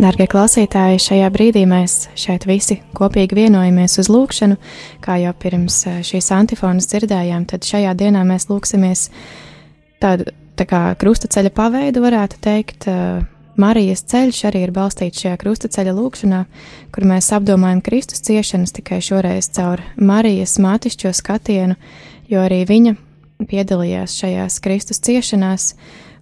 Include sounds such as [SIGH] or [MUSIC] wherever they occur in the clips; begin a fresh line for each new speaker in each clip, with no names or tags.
Darbie klausītāji, šajā brīdī mēs šeit visi kopīgi vienojamies uz lūgšanu, kā jau pirms eh, šīs antifonas dzirdējām, tad šajā dienā mēs lūksimies tādu tā kā krustaceļa paveidu, varētu teikt. Eh, Marijas ceļš arī ir balstīts šajā krustaceļa lūkšanā, kur mēs apdomājam Kristus ciešanas tikai šoreiz caur Marijas mātišķo skatienu, jo arī viņa piedalījās šajās Kristus ciešanās,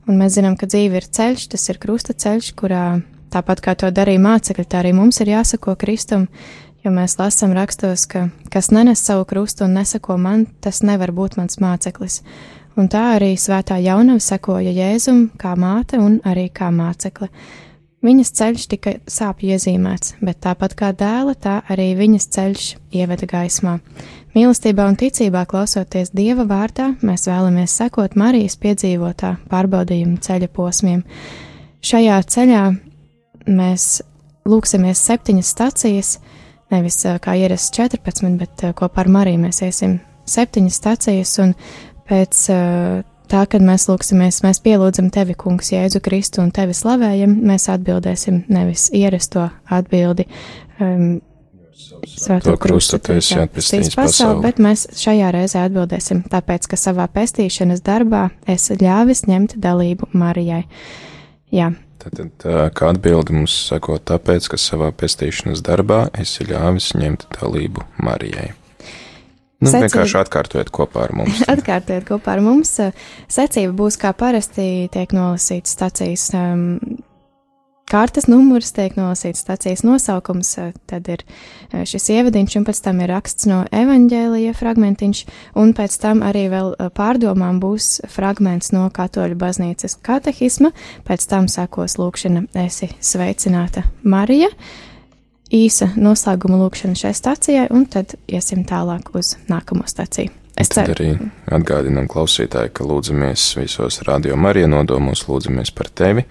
un mēs zinām, ka dzīve ir ceļš, tas ir krustaceļš, kurā Tāpat kā to darīja mācekļi, tā arī mums ir jāsako Kristum, jo mēs lasām rakstos, ka kas nenes savu krustu un nesako man, tas nevar būt mans māceklis. Un tā arī svētā jaunava sekoja Jēzum kā māte un arī kā mācekle. Viņas ceļš tika sāpju iezīmēts, bet tāpat kā dēla, tā arī viņas ceļš ieveda gaismā. Mīlestībā un ticībā klausoties Dieva vārdā, mēs vēlamies sekot Marijas piedzīvotā pārbaudījuma ceļa posmiem. Šajā ceļā mēs lūksimies septiņas stacijas, nevis kā ierasts 14, bet kopā ar Mariju mēs iesim septiņas stacijas, un pēc tā, kad mēs lūksimies, mēs pielūdzam tevi, Kungs, Jēzu Kristu un tevi slavējam, mēs atbildēsim nevis ierasto atbildi. Um,
Svēto krustu taisī atpestīs pasauli,
bet mēs šajā reizē atbildēsim, tāpēc, ka savā pestīšanas darbā esi ļāvis ņemt dalību Marijai. Jā,
Tad, kā atbildi mums sako, tāpēc, ka savā pestīšanas darbā esi ļāvis ņemt dalību Marijai. Nu, Secība. vienkārši atkārtojiet kopā ar mums. [LAUGHS]
atkārtojiet kopā ar mums. Secība būs kā parasti tiek nolasīts stacijas um, Kārtas numurs tiek nolasīts stācijas nosaukums, eh, tad ir eh, šis ievadiņš, un pēc tam ir raksts no evaņģēlija fragmentiņš, un pēc tam arī vēl eh, pārdomām būs fragments no katoļu baznīcas katehisma, pēc tam sekos lūkšana esi sveicināta Marija, īsa noslēguma lūkšana šai stācijai, un tad iesim tālāk uz nākamo stāciju.
Es ceru. Arī atgādinām klausītāji, ka lūdzamies visos radio Marija nodomos, lūdzamies par tevi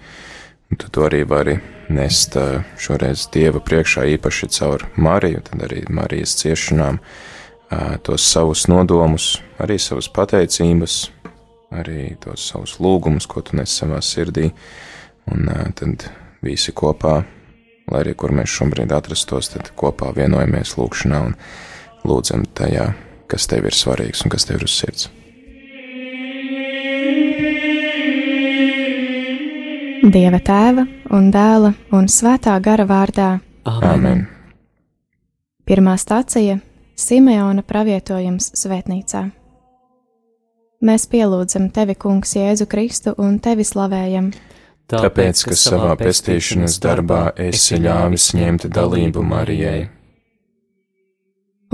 tu to arī vari nest šoreiz Dieva priekšā, īpaši caur Mariju, tad arī Marijas ciešanām, tos savus nodomus, arī savas pateicības, arī tos savus lūgumus, ko tu nes savā sirdī, un tad visi kopā, lai arī kur mēs šobrīd atrastos, tad kopā vienojamies lūkšanā un lūdzam tajā, kas tev ir svarīgs un kas tev ir uz sirds.
Dieva tēva un dēla un svētā gara vārdā.
Āmen!
Pirmā stācija - Simeona pravietojums svētnīcā. Mēs pielūdzam tevi, Kungs, Jēzu Kristu un tevi slavējam.
Tāpēc, ka savā pestīšanas darbā esi ļāvis ņemt dalību Marijai.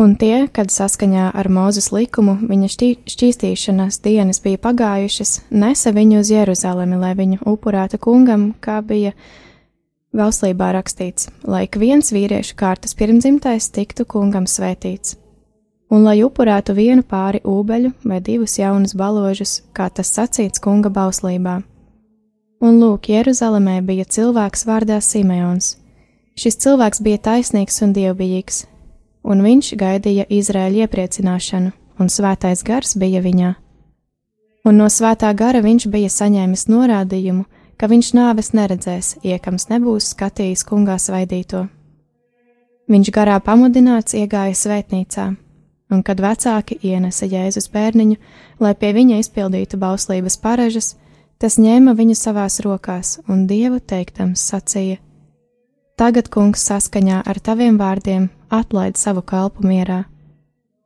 Un tie, kad saskaņā ar Mūzes likumu viņa šķī, šķīstīšanas dienas bija pagājušas, nesa viņu uz Jeruzalemi, lai viņu upurētu kungam, kā bija valstībā rakstīts, lai ik viens vīriešu kārtas pirmdzimtais tiktu kungam svētīts, un lai upurētu vienu pāri ūbeļu vai divus jaunus baložus, kā tas sacīts kunga bauslībā. Un lūk, Jeruzalemē bija cilvēks vārdā Simeons. Šis cilvēks bija taisnīgs un dievbijīgs, un viņš gaidīja Izraēļa iepriecināšanu, un svētais gars bija viņā. Un no svētā gara viņš bija saņēmis norādījumu, ka viņš nāves neredzēs, iekams nebūs skatījis kungā svaidīto. Viņš garā pamudināts iegāja svētnīcā, un kad vecāki ienesa Jēzus bērniņu, lai pie viņa izpildītu bauslības parežas, tas ņēma viņu savās rokās un dievu teiktams sacīja: Tagad, kungs, saskaņā ar taviem vārdiem atlaid savu kalpu mierā,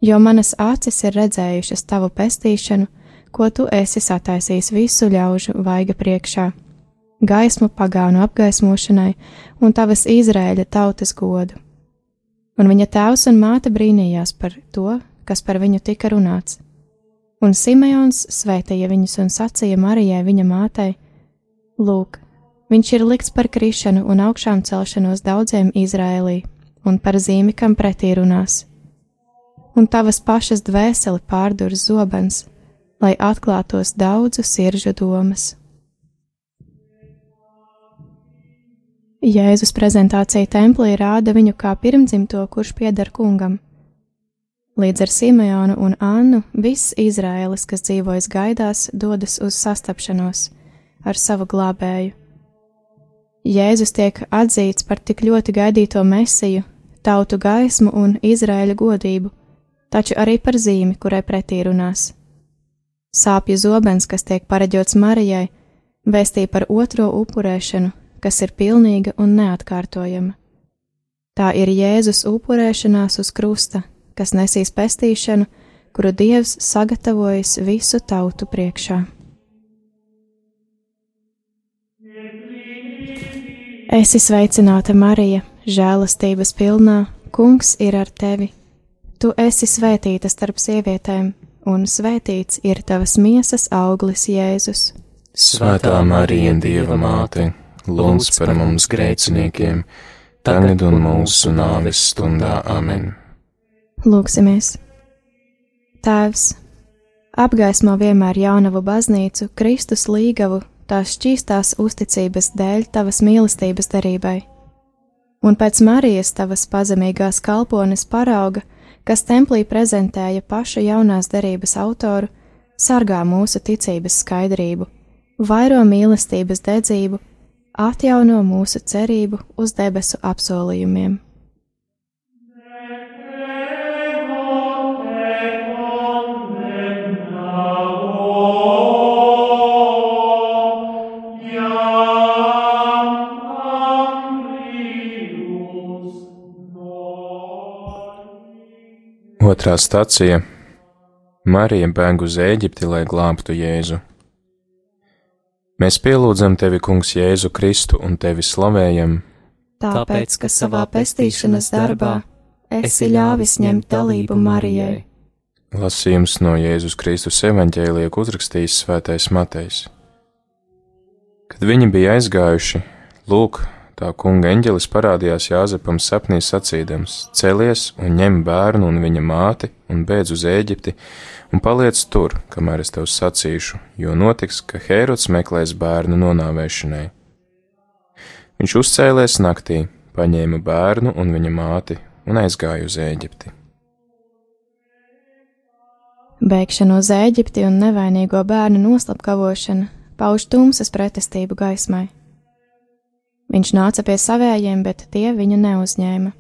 jo manas acis ir redzējušas tavu pestīšanu, ko tu esi sataisījis visu ļaužu vaiga priekšā, gaismu pagānu apgaismošanai un tavas Izrēļa tautas godu. Un viņa tēvs un māte brīnījās par to, kas par viņu tika runāts. Un Simeons svētīja viņus un sacīja Marijai viņa mātei: Lūk, Viņš ir likts par krišanu un augšām celšanos daudziem Izrēlī, un par zīmi, kam pretī runās. Un tavas pašas dvēseli pārdurs zobens, lai atklātos daudzu siržu domas. Jēzus prezentācija templī rāda viņu kā pirmdzimto, kurš pieder kungam. Līdz ar Simeonu un Annu viss Izraēlis, kas dzīvojas gaidās, dodas uz sastapšanos ar savu glābēju. Jēzus tiek atzīts par tik ļoti gaidīto mesiju, tautu gaismu un Izraēļa godību, taču arī par zīmi, kurai pretī runās. Sāpju zobens, kas tiek pareģots Marijai, vēstīja par otro upurēšanu, kas ir pilnīga un neatkārtojama. Tā ir Jēzus upurēšanās uz krusta, kas nesīs pestīšanu, kuru Dievs sagatavojas visu tautu priekšā. Esi sveicināta, Marija, žēlastības pilnā, Kungs ir ar tevi. Tu esi svētīta starp sievietēm, un svētīts ir tavas miesas auglis, Jēzus.
Svētā Marija, Dieva māte, lūdz par mums grēciniekiem, tagad un mūsu nāves stundā amen.
Lūksimies! Tēvs, apgaismo vienmēr jaunavu baznīcu, Kristus līgavu, tās šķīstās uzticības dēļ tavas mīlestības darībai. Un pēc Marijas tavas pazemīgās kalpones parauga, kas templī prezentēja paša jaunās derības autoru, sargā mūsu ticības skaidrību, vairo mīlestības dedzību, atjauno mūsu cerību uz debesu apsolījumiem.
Otrā stacija - Marija bēg uz Ēģipti, lai glābtu Jēzu. Mēs pielūdzam tevi, Kungs, Jēzu Kristu un tevi slavējam,
tāpēc, ka savā pestīšanas darbā esi ļāvis ņemt dalību Marijai.
Lasījums no Jēzus Kristus evaņģēliek uzrakstījis svētais Matejs. Kad viņi bija aizgājuši, lūk, Tā kunga eņģelis parādījās Jāzepam sapnī sacīdams: Celies un ņem bērnu un viņa māti un beidz uz Ēģipti un paliec tur, kamēr es tev sacīšu, jo notiks, ka Hērods meklēs bērnu nonāvēšanai. Viņš uzcēlēs naktī, paņēma bērnu un viņa māti un aizgāja uz Ēģipti.
Bēgšana uz Ēģipti un nevainīgo bērnu noslapkavošana pauž tumsas pretestību gaismai. Viņš nāca pie savējiem, bet tie viņu neuzņēma.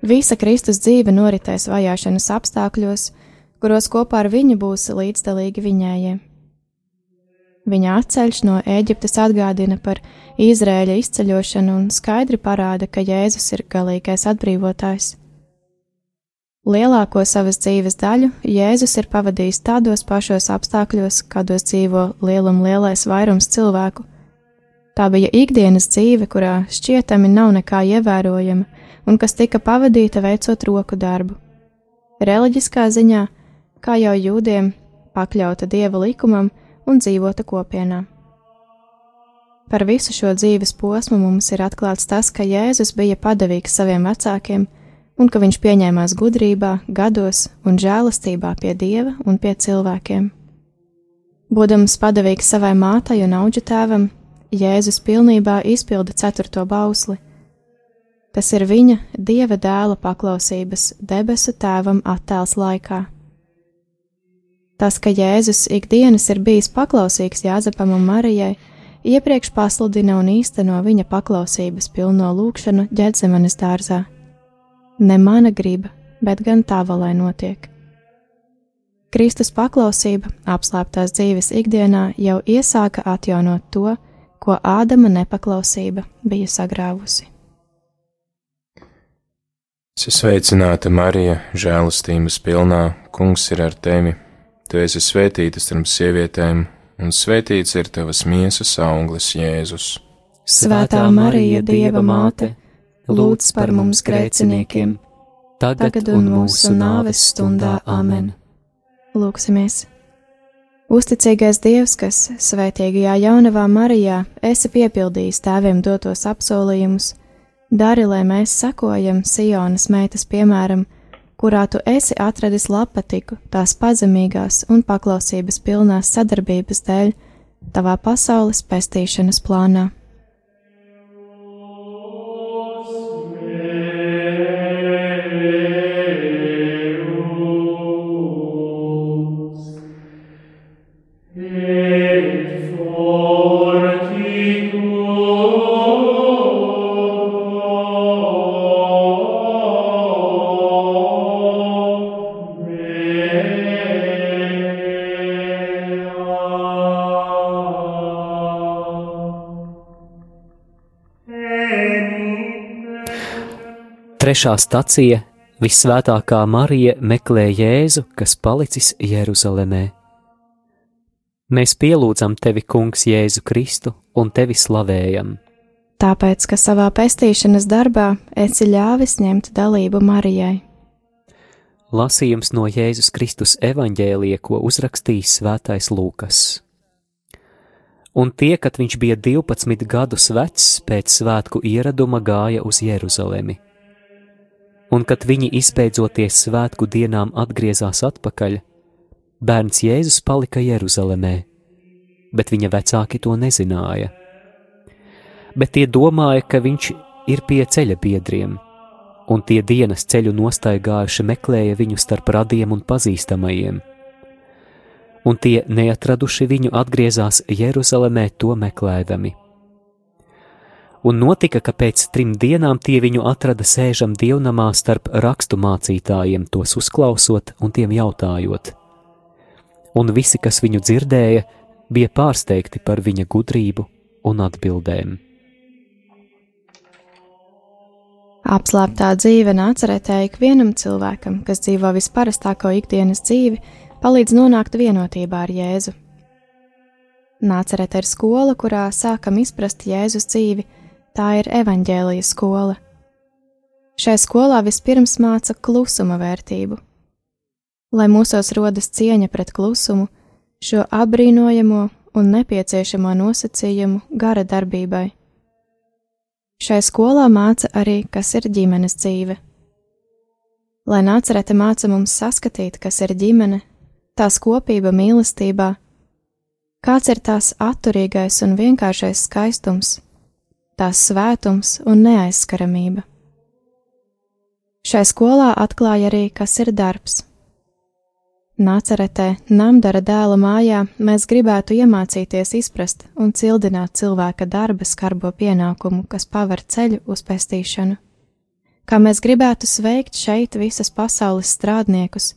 Visa Kristus dzīve noritēs vajāšanas apstākļos, kuros kopā ar viņu būs līdzdalīgi viņējiem. Viņa atceļš no Ēģiptes atgādina par Izrēļa izceļošanu un skaidri parāda, ka Jēzus ir galīgais atbrīvotājs. Lielāko savas dzīves daļu Jēzus ir pavadījis tādos pašos apstākļos, kādos dzīvo lielum lielais vairums cilvēku, Tā bija ikdienas dzīve, kurā šķietami nav nekā ievērojama un kas tika pavadīta veicot roku darbu. Reliģiskā ziņā, kā jau jūdiem, pakļauta dieva likumam un dzīvota kopienā. Par visu šo dzīves posmu mums ir atklāts tas, ka Jēzus bija padavīgs saviem vecākiem un ka viņš pieņēmās gudrībā, gados un žēlastībā pie dieva un pie cilvēkiem. Būdams padavīgs savai mātei un auģu tēvam, Jēzus pilnībā izpilda ceturto bausli. Tas ir viņa dieva dēla paklausības debesu tēvam attēls laikā. Tas, ka Jēzus ikdienas ir bijis paklausīgs Jāzepam un Marijai, iepriekš pasludina un īsteno viņa paklausības pilno lūgšanu ģēdzemanes dārzā. Ne mana griba, bet gan tava lai notiek. Kristus paklausība apslēptās dzīves ikdienā jau iesāka atjaunot to, ko Ādama nepaklausība bija sagrāvusi.
Es sveicināta Marija, žēlastības pilnā, kungs ir ar tevi. Tu esi svētīta starp sievietēm, un svētīts ir tavas miesas auglis, Jēzus.
Svētā Marija, Dieva māte, lūdz par mums grēciniekiem, tagad un mūsu nāves stundā Āmen. Lūksimies! Uzticīgais Dievs, kas svētīgajā jaunavā Marijā esi piepildījis tēviem dotos apsolījumus, dari, lai mēs sakojam Sionas meitas piemēram, kurā tu esi atradis lapatiku tās pazemīgās un paklausības pilnās sadarbības dēļ tavā pasaules pestīšanas plānā.
Trešā stacija - Visvētākā Marija meklē Jēzu, kas palicis Jeruzalemē. Mēs pielūdzam tevi, Kungs, Jēzu Kristu un tevi slavējam.
Tāpēc, ka savā pestīšanas darbā esi ļāvis ņemt dalību Marijai.
Lasījums no Jēzus Kristus evaņģēlija, ko uzrakstījis Svētais Lūkas. Un tie, kad viņš bija 12 gadus vecs, pēc svētku ieraduma gāja uz Jeruzalemi. Un, kad viņi izbeidzoties svētku dienām atgriezās atpakaļ, bērns Jēzus palika Jeruzalemē, bet viņa vecāki to nezināja. Bet tie domāja, ka viņš ir pie ceļa biedriem, un tie dienas ceļu nostaigājuši meklēja viņu starp radiem un pazīstamajiem. Un tie neatraduši viņu atgriezās Jeruzalemē to meklēdami. Un notika, ka pēc trim dienām tie viņu atrada sēžam dievnamā starp rakstu mācītājiem, tos uzklausot un tiem jautājot un visi, kas viņu dzirdēja, bija pārsteigti par viņa gudrību un atbildēm.
Apslēptā dzīve nācerētē ikvienam cilvēkam, kas dzīvo visparastāko ikdienas dzīvi, palīdz nonākt vienotībā ar Jēzu. Nācerēta ir skola, kurā sākam izprast Jēzus dzīvi, tā ir evaņģēlija skola. Šai skolā vispirms māca klusuma vērtību, lai mūsos rodas cieņa pret klusumu, šo apbrīnojamo un nepieciešamo nosacījumu gara darbībai. Šai skolā māca arī, kas ir ģimenes dzīve. Lai nācerete māca mums saskatīt, kas ir ģimene, tās kopība mīlestībā, kāds ir tās atturīgais un vienkāršais skaistums, tās svētums un neaizskaramība. Šai skolā atklāja arī, kas ir darbs Nāceretē, Namdara dēla mājā, mēs gribētu iemācīties izprast un cildināt cilvēka darba skarbo pienākumu, kas paver ceļu uz pestīšanu. Kā mēs gribētu sveikt šeit visas pasaules strādniekus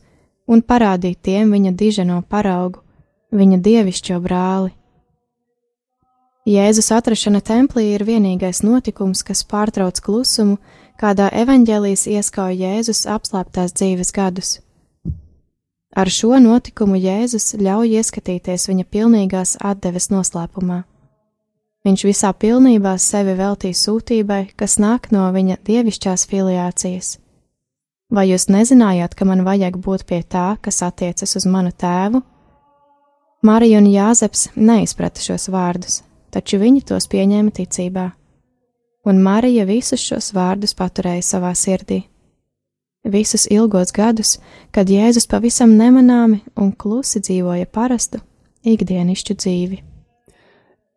un parādīt tiem viņa diženo paraugu, viņa dievišķo brāli. Jēzus atrašana templī ir vienīgais notikums, kas pārtrauc klusumu, kādā evaņģēlijas ieskauj Jēzus apslēptās dzīves gadus. Ar šo notikumu Jēzus ļauj ieskatīties viņa pilnīgās atdeves noslēpumā. Viņš visā pilnībā sevi veltīja sūtībai, kas nāk no viņa dievišķās filiācijas. Vai jūs nezinājāt, ka man vajag būt pie tā, kas attiecas uz manu tēvu? Marija un Jāzeps neizprata šos vārdus, taču viņi tos pieņēma ticībā, un Marija visus šos vārdus paturēja savā sirdī visus ilgos gadus, kad Jēzus pavisam nemanāmi un klusi dzīvoja parastu, ikdienišķu dzīvi.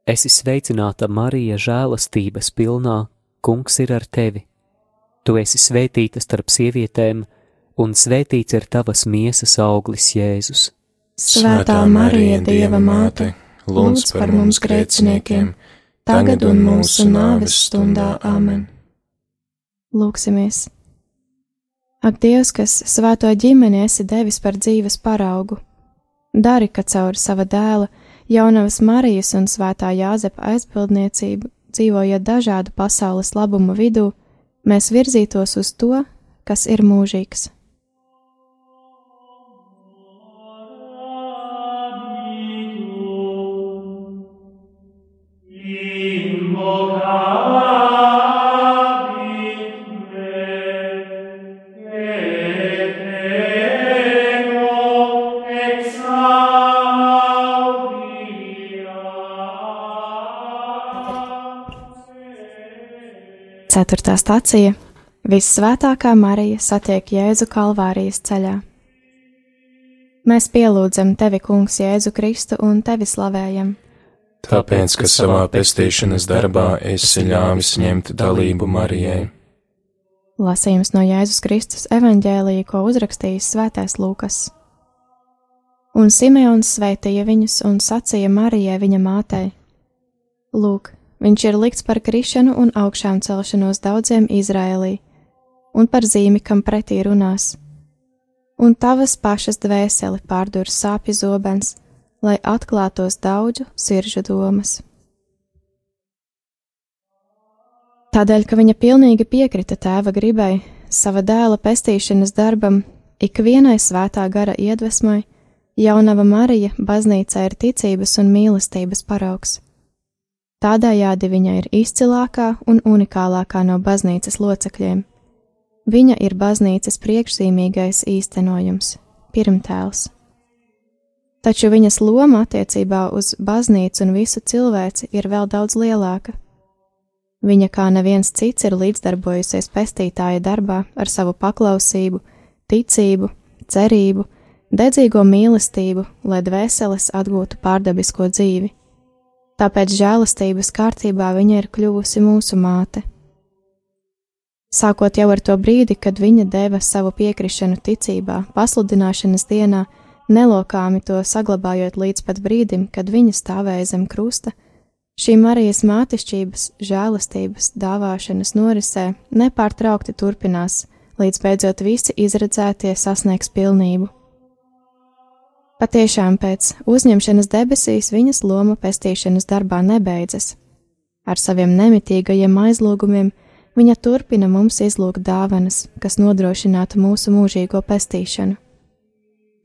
Esi sveicināta, Marija, žēlastības pilnā, Kungs ir ar tevi. Tu esi svētīta starp sievietēm, un svētīts ir tavas miesas auglis, Jēzus.
Svētā Marija, Dieva māte, lūdz par mums grēciniekiem, tagad un mūsu nāves stundā Āmen. Lūksimies! Ak, Dievs, kas svēto ģimeni esi devis par dzīves paraugu, dari, ka caur sava dēla, jaunavas Marijas un svētā Jāzepa aizbildniecību, dzīvojot dažādu pasaules labumu vidū, mēs virzītos uz to, kas ir mūžīgs. Ceturtā stacija - Vissvētākā Marija satiek Jēzu Kalvārijas ceļā. Mēs pielūdzam tevi, Kungs, Jēzu Kristu un tevi slavējam.
Tāpēc, ka savā pestīšanas darbā esi ļāvis ņemt dalību Marijai.
Lasījums no Jēzus Kristus evaņģēlīja, ko uzrakstījis Svētais Lūkas. Un Simeons svētīja viņus un sacīja Marijai viņa mātei: Lūk, Viņš ir likts par krišanu un augšām celšanos daudziem Izrēlī, un par zīmi, kam pretī runās. Un tavas pašas dvēseli pārdur sāpju zobens, lai atklātos daudzu siržu domas. Tādēļ, ka viņa pilnīgi piekrita tēva gribai, sava dēla pestīšanas darbam, ikvienai svētā gara iedvesmai, jaunava Marija baznīcā ir ticības un mīlestības paraugs. Tādējādi viņa ir izcilākā un unikālākā no baznīcas locekļiem. Viņa ir baznīcas priekšzīmīgais īstenojums, pirmtēls. Taču viņas loma attiecībā uz baznīcu un visu cilvēci ir vēl daudz lielāka. Viņa kā neviens cits ir līdzdarbojusies pestītāja darbā ar savu paklausību, ticību, cerību, dedzīgo mīlestību, lai dvēseles atgūtu pārdabisko dzīvi. Tāpēc žēlastības kārtībā viņa ir kļuvusi mūsu māte. Sākot jau ar to brīdi, kad viņa deva savu piekrišanu ticībā, pasludināšanas dienā, nelokāmi to saglabājot līdz pat brīdim, kad viņa stāvēja zem krusta, šī Marijas mātešķības, žēlastības, dāvāšanas norisē nepārtraukti turpinās, līdz beidzot visi izredzētie sasniegs pilnību. Patiešām pēc uzņemšanas debesīs viņas loma pestīšanas darbā nebeidzas. Ar saviem nemitīgajiem aizlūgumiem viņa turpina mums izlūgt dāvanas, kas nodrošinātu mūsu mūžīgo pestīšanu.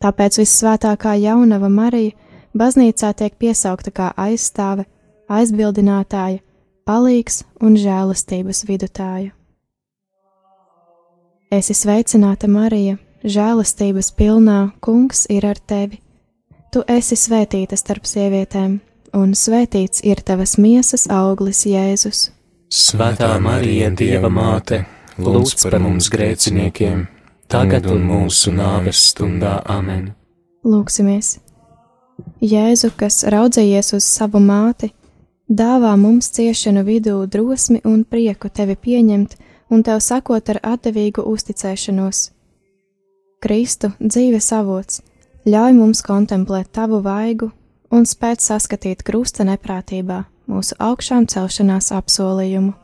Tāpēc vissvētākā jaunava Marija baznīcā tiek piesaukta kā aizstāve, aizbildinātāja, palīgs un žēlastības vidutāja. Esi sveicināta, Marija, žēlastības pilnā, kungs ir ar tevi. Tu esi svētīta starp sievietēm, un svētīts ir tavas miesas auglis, Jēzus.
Svētā Marija, Dieva māte, lūdz par mums grēciniekiem, tagad un mūsu nāves stundā amen.
Lūksimies! Jēzu, kas raudzējies uz savu māti, dāvā mums ciešanu vidū drosmi un prieku tevi pieņemt un tev sakot ar atdevīgu uzticēšanos. Kristu dzīves avots, ļauj mums kontemplēt tavu vaigu un spēt saskatīt krusta neprātībā mūsu augšām celšanās apsolījumu.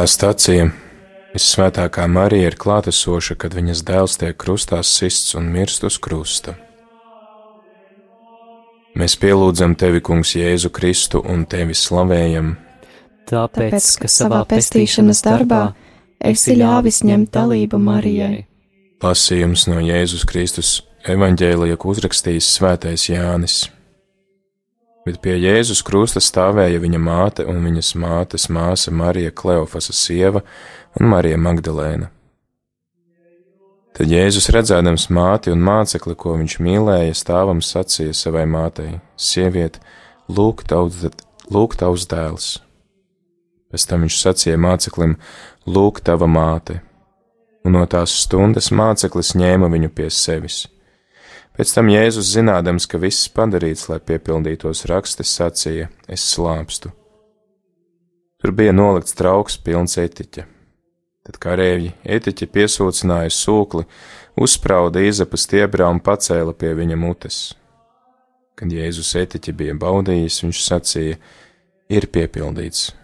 Piektā stacija. Visvētākā Marija ir klātesoša, kad viņas dēls tiek krustā sists un mirst uz krusta. Mēs pielūdzam tevi, Kungs, Jēzu Kristu un tevi slavējam.
Tāpēc, ka savā pestīšanas darbā esi ļāvis ņemt dalību Marijai.
Lasījums no Jēzus Kristus evaņģēlija, ko uzrakstījis Svētais Jānis bet pie Jēzus krusta stāvēja viņa māte un viņas mātes māsa Marija Kleofasa sieva un Marija Magdalēna. Tad Jēzus redzēdams māti un mācekli, ko viņš mīlēja, stāvam sacīja savai mātei: Sieviet, lūk, tavs, lūk tavs dēls. Pēc tam viņš sacīja māceklim: Lūk, tava māte, un no tās stundas māceklis ņēma viņu pie sevis. Pēc tam Jēzus, zinādams, ka viss padarīts, lai piepildītos raksti, sacīja: Es slāpstu. Tur bija nolikts trauks pilns etiķa. Tad kareivji etiķi piesūcināja sūkli, uzsprauda izapu stiebrā un pacēla pie viņa mutes. Kad Jēzus etiķi bija baudījis, viņš sacīja: Ir piepildīts.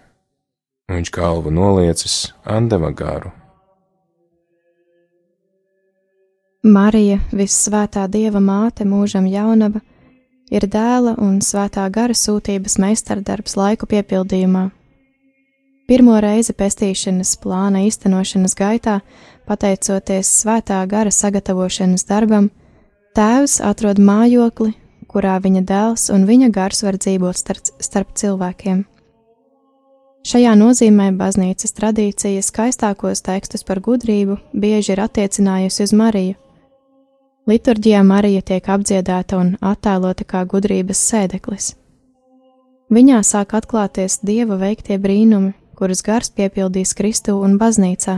Viņš galvu noliecis, atdeva garu
Marija, vissvētā Dieva māte, mūžam jaunava, ir dēla un svētā gara sūtības meistardarbs laiku piepildījumā. Pirmo reizi pestīšanas plāna īstenošanas gaitā, pateicoties svētā gara sagatavošanas darbam, tēvs atrod mājokli, kurā viņa dēls un viņa gars var dzīvot starp, starp cilvēkiem. Šajā nozīmē baznīcas tradīcija skaistākos tekstus par gudrību bieži ir attiecinājusi uz Mariju Liturģijā Marija tiek apdziedāta un attēlota kā gudrības sēdeklis. Viņā sāk atklāties dieva veiktie brīnumi, kurus gars piepildīs Kristu un baznīcā.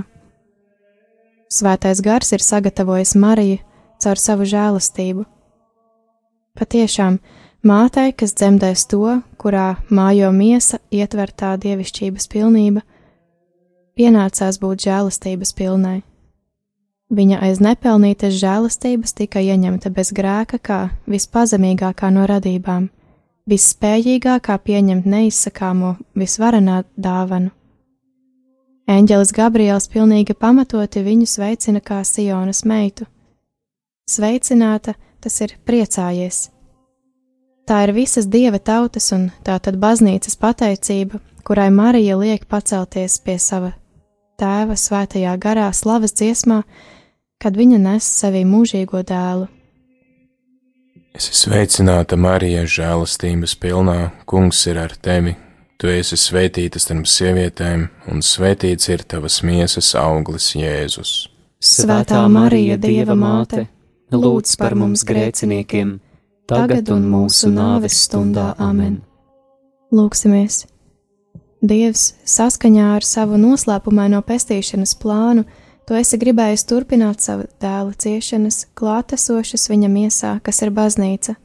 Svētais gars ir sagatavojis Mariju caur savu žēlastību. Patiešām, mātei, kas dzemdēs to, kurā mājo miesa ietvertā dievišķības pilnība, pienācās būt žēlastības pilnai. Viņa aiz nepelnītas žēlastības tika ieņemta bez grēka kā vispazemīgākā no radībām, visspējīgākā pieņemt neizsakāmo visvarenā dāvanu. Eņģelis Gabriels pilnīgi pamatoti viņu sveicina kā Sionas meitu. Sveicināta, tas ir priecājies. Tā ir visas dieva tautas un tā tad baznīcas pateicība, kurai Marija liek pacelties pie sava tēva svētajā garā slavas dziesmā, kad viņa nes sevī mūžīgo dēlu.
Es esmu sveicināta, Marija, žēlastības pilnā, kungs ir ar tevi. Tu esi svētīta starp sievietēm, un svētīts ir tavas miesas auglis, Jēzus.
Svētā Marija, Dieva māte, lūdz par mums grēciniekiem, tagad un mūsu nāves stundā amen.
Lūksimies! Dievs, saskaņā ar savu noslēpumaino pestīšanas plānu, tu esi gribējis turpināt savu dēla ciešanas, klātesošas viņa miesā, kas ir baznīca.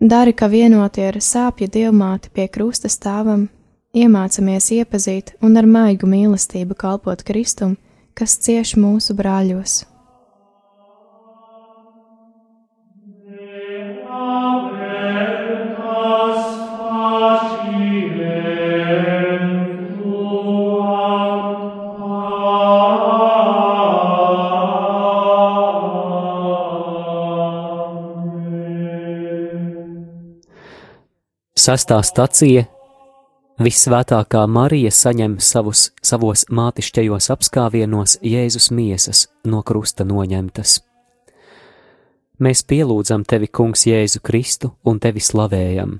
Dari, ka vienoti ar sāpju dievmāti pie krusta stāvam, iemācamies iepazīt un ar maigu mīlestību kalpot Kristum, kas cieš mūsu brāļos.
Sastā stacija Visvētākā Marija saņem savus, savos mātišķajos apskāvienos Jēzus miesas no krusta noņemtas. Mēs pielūdzam tevi, Kungs, Jēzu Kristu un tevi slavējam.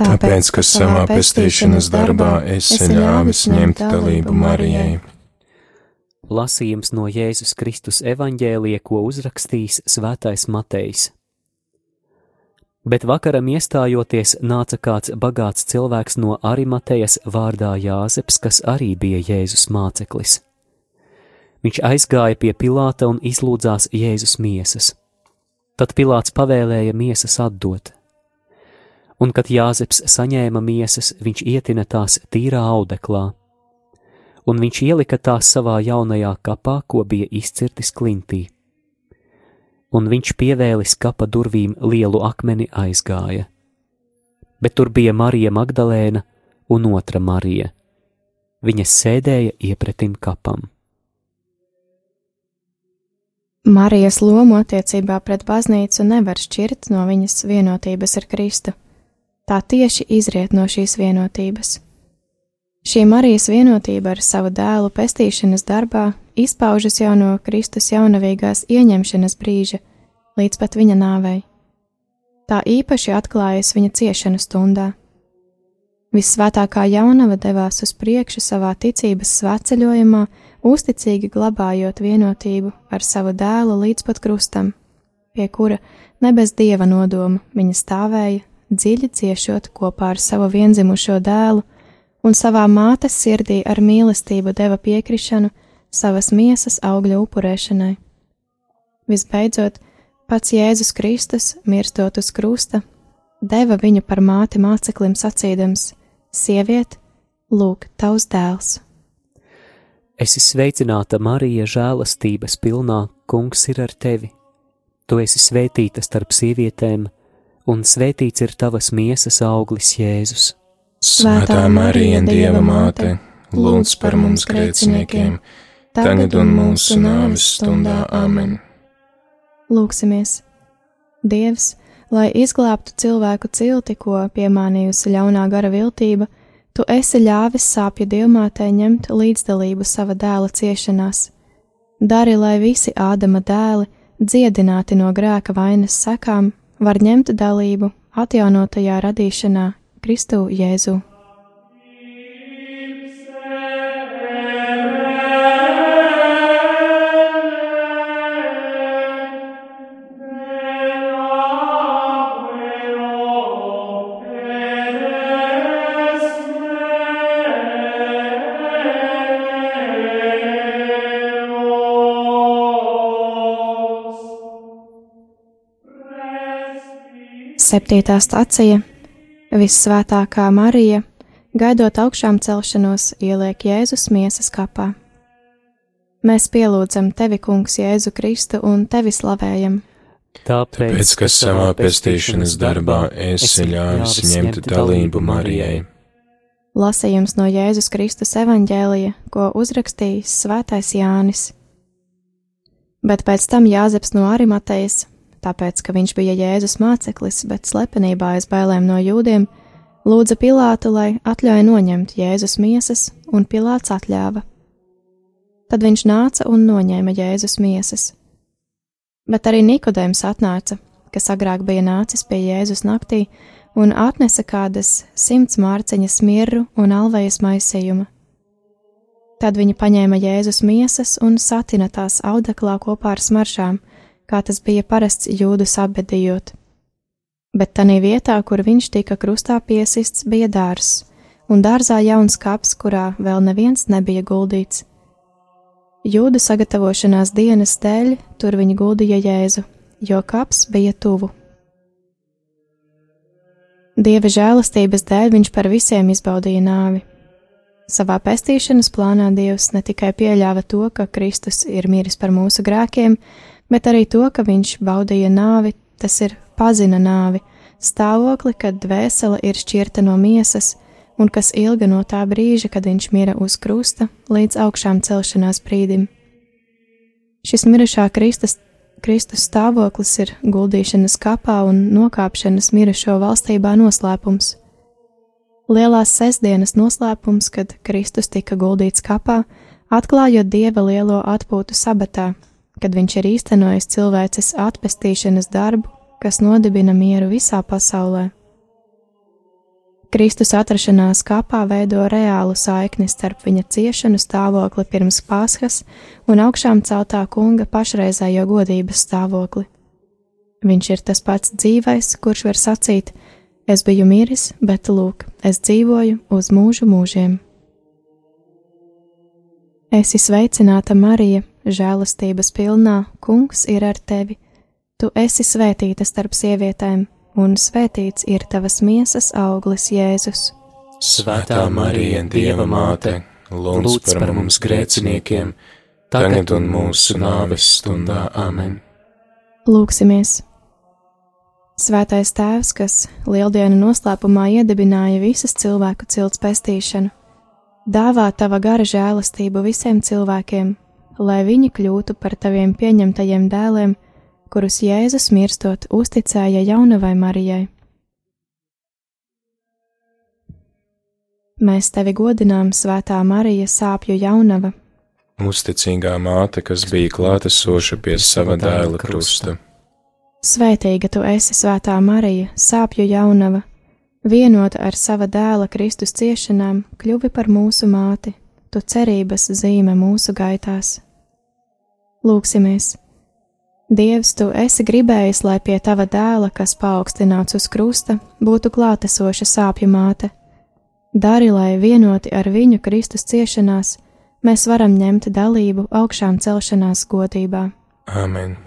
Tāpēc, ka savā pestīšanas darbā esi ļāvis ņemt dalību Marijai.
Lasījums no Jēzus Kristus evaņģēlija, ko uzrakstījis Svētais Matejs. Bet vakaram iestājoties, nāca kāds bagāts cilvēks no Arimatejas vārdā Jāzeps, kas arī bija Jēzus māceklis. Viņš aizgāja pie Pilāta un izlūdzās Jēzus miesas. Tad Pilāts pavēlēja miesas atdot. Un, kad Jāzeps saņēma miesas, viņš ietina tās tīrā audeklā, un viņš ielika tās savā jaunajā kapā, ko bija izcirtis klintī un viņš pievēlis kapa durvīm lielu akmeni aizgāja. Bet tur bija Marija Magdalēna un otra Marija. Viņas sēdēja iepretim kapam.
Marijas lomu attiecībā pret baznīcu nevar šķirt no viņas vienotības ar Kristu. Tā tieši izriet no šīs vienotības. Šī Marijas vienotība ar savu dēlu pestīšanas darbā izpaužas jau no Kristus jaunavīgās ieņemšanas brīža līdz pat viņa nāvei. Tā īpaši atklājas viņa ciešanu stundā. Visvētākā jaunava devās uz priekšu savā ticības svētceļojumā, uzticīgi glabājot vienotību ar savu dēlu līdz pat krustam, pie kura ne bez dieva nodoma viņa stāvēja, dziļi ciešot kopā ar savu vienzimušo dēlu, un savā mātes sirdī ar mīlestību deva piekrišanu savas miesas augļa upurēšanai. Visbeidzot, pats Jēzus Kristus, mirstot uz krusta, deva viņu par māti māceklim sacīdams: Sieviet, lūk, tavs dēls!
Esi sveicināta, Marija, žēlastības pilnā, kungs ir ar tevi. Tu esi svētīta starp sievietēm, un svētīts ir tavas miesas auglis, Jēzus.
Svētā Marija, Dieva māte, lūdz par mums grēciniekiem! grēciniekiem tagad un mūsu nāves stundā amen.
Lūksimies! Dievs, lai izglābtu cilvēku cilti, ko piemānījusi ļaunā gara viltība, tu esi ļāvis sāpju dievmātei ņemt līdzdalību sava dēla ciešanās. Dari, lai visi Ādama dēli, dziedināti no grēka vainas sekām, var ņemt dalību atjaunotajā radīšanā Kristu Jēzu. Septītā stacija Vissvētākā Marija, gaidot augšām celšanos, ieliek Jēzus miesas kapā. Mēs pielūdzam tevi, Kungs, Jēzu Kristu un tevi slavējam.
Tāpēc,
Pēc, ka savā pestīšanas darbā esi ļāvis ņemt dalību Marijai.
Lasījums no Jēzus Kristus evaņģēlija, ko uzrakstījis Svētais Jānis. Bet pēc tam Jāzeps no Arimatejas, tāpēc, ka viņš bija Jēzus māceklis, bet slepenībā aiz bailēm no jūdiem, lūdza Pilātu, lai atļauj noņemt Jēzus miesas, un Pilāts atļāva. Tad viņš nāca un noņēma Jēzus miesas. Bet arī Nikodēms atnāca, kas agrāk bija nācis pie Jēzus naktī, un atnesa kādas simts mārciņas mirru un alvejas maisījuma. Tad viņa paņēma Jēzus miesas un satina tās audeklā kopā ar smaršām, kā tas bija parasts jūdu sabedījot. Bet tanī vietā, kur viņš tika krustā piesists, bija dārzs, un dārzā jauns kaps, kurā vēl neviens nebija guldīts. Jūdu sagatavošanās dienas dēļ tur viņi guldīja Jēzu, jo kaps bija tuvu. Dieva žēlastības dēļ viņš par visiem izbaudīja nāvi. Savā pestīšanas plānā Dievs ne tikai pieļāva to, ka Kristus ir miris par mūsu grēkiem, bet arī to, ka viņš baudīja nāvi, tas ir pazina nāvi, stāvokli, kad dvēsele ir šķirta no miesas, un kas ilga no tā brīža, kad viņš mira uz krusta, līdz augšām celšanās brīdim. Šis mirušā Kristus Kristus stāvoklis ir guldīšanas kapā un nokāpšanas mirušo valstībā noslēpums. Lielās sestdienas noslēpums, kad Kristus tika guldīts kapā, atklājot dieva lielo atpūtu sabatā, kad viņš ir īstenojis cilvēces atpestīšanas darbu, kas nodibina mieru visā pasaulē. Kristus atrašanās kapā veido reālu saikni starp viņa ciešanu stāvokli pirms Pāskas un augšām celtā kunga pašreizējo godības stāvokli. Viņš ir tas pats dzīvais, kurš var sacīt: Es biju miris, bet lūk, es dzīvoju uz mūžu mūžiem. Esi sveicināta, Marija, žēlastības pilnā, kungs ir ar tevi. Tu esi svētīta starp sievietēm un svētīts ir tavas miesas auglis, Jēzus.
Svētā Marija, Dieva māte, lūdz par mums grēciniekiem, tagad un mūsu nāves stundā Āmen.
Lūksimies! Svētais Tēvs, kas lieldienu noslēpumā iedibināja visas cilvēku cilts pestīšanu, dāvā tava gara žēlastību visiem cilvēkiem, lai viņi kļūtu par taviem pieņemtajiem dēliem kurus Jēzus mirstot uzticēja jaunavai Marijai. Mēs tevi godinām, Svētā Marija, sāpju jaunava.
Uzticīgā māte, kas bija klātesoša pie sava dēla krusta.
Svētīga tu esi, Svētā Marija, sāpju jaunava, vienota ar sava dēla Kristus ciešanām, kļuvi par mūsu māti, tu cerības zīme mūsu gaitās. Lūksimies! Dievs, tu esi gribējis, lai pie tava dēla, kas paaugstināts uz krusta, būtu klātesoša sāpju māte. Dari, lai vienoti ar viņu Kristus ciešanās, mēs varam ņemt dalību augšām celšanās godībā.
Āmen!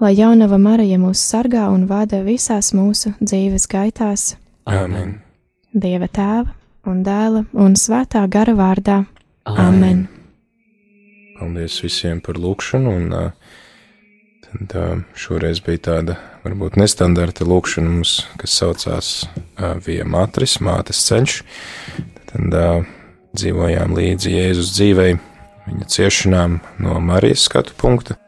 Lai jaunava Marija mūs sargā un vada visās mūsu dzīves gaitās.
Āmen!
Dieva tēva un dēla un svētā gara vārdā. Āmen! Amen.
Paldies visiem par lūkšanu, un tad šoreiz bija tāda varbūt nestandarta lūkšana mums, kas saucās Vija Matris, Mātes ceļš. Tad dzīvojām līdzi Jēzus dzīvei, viņa ciešanām no Marijas skatu punkta.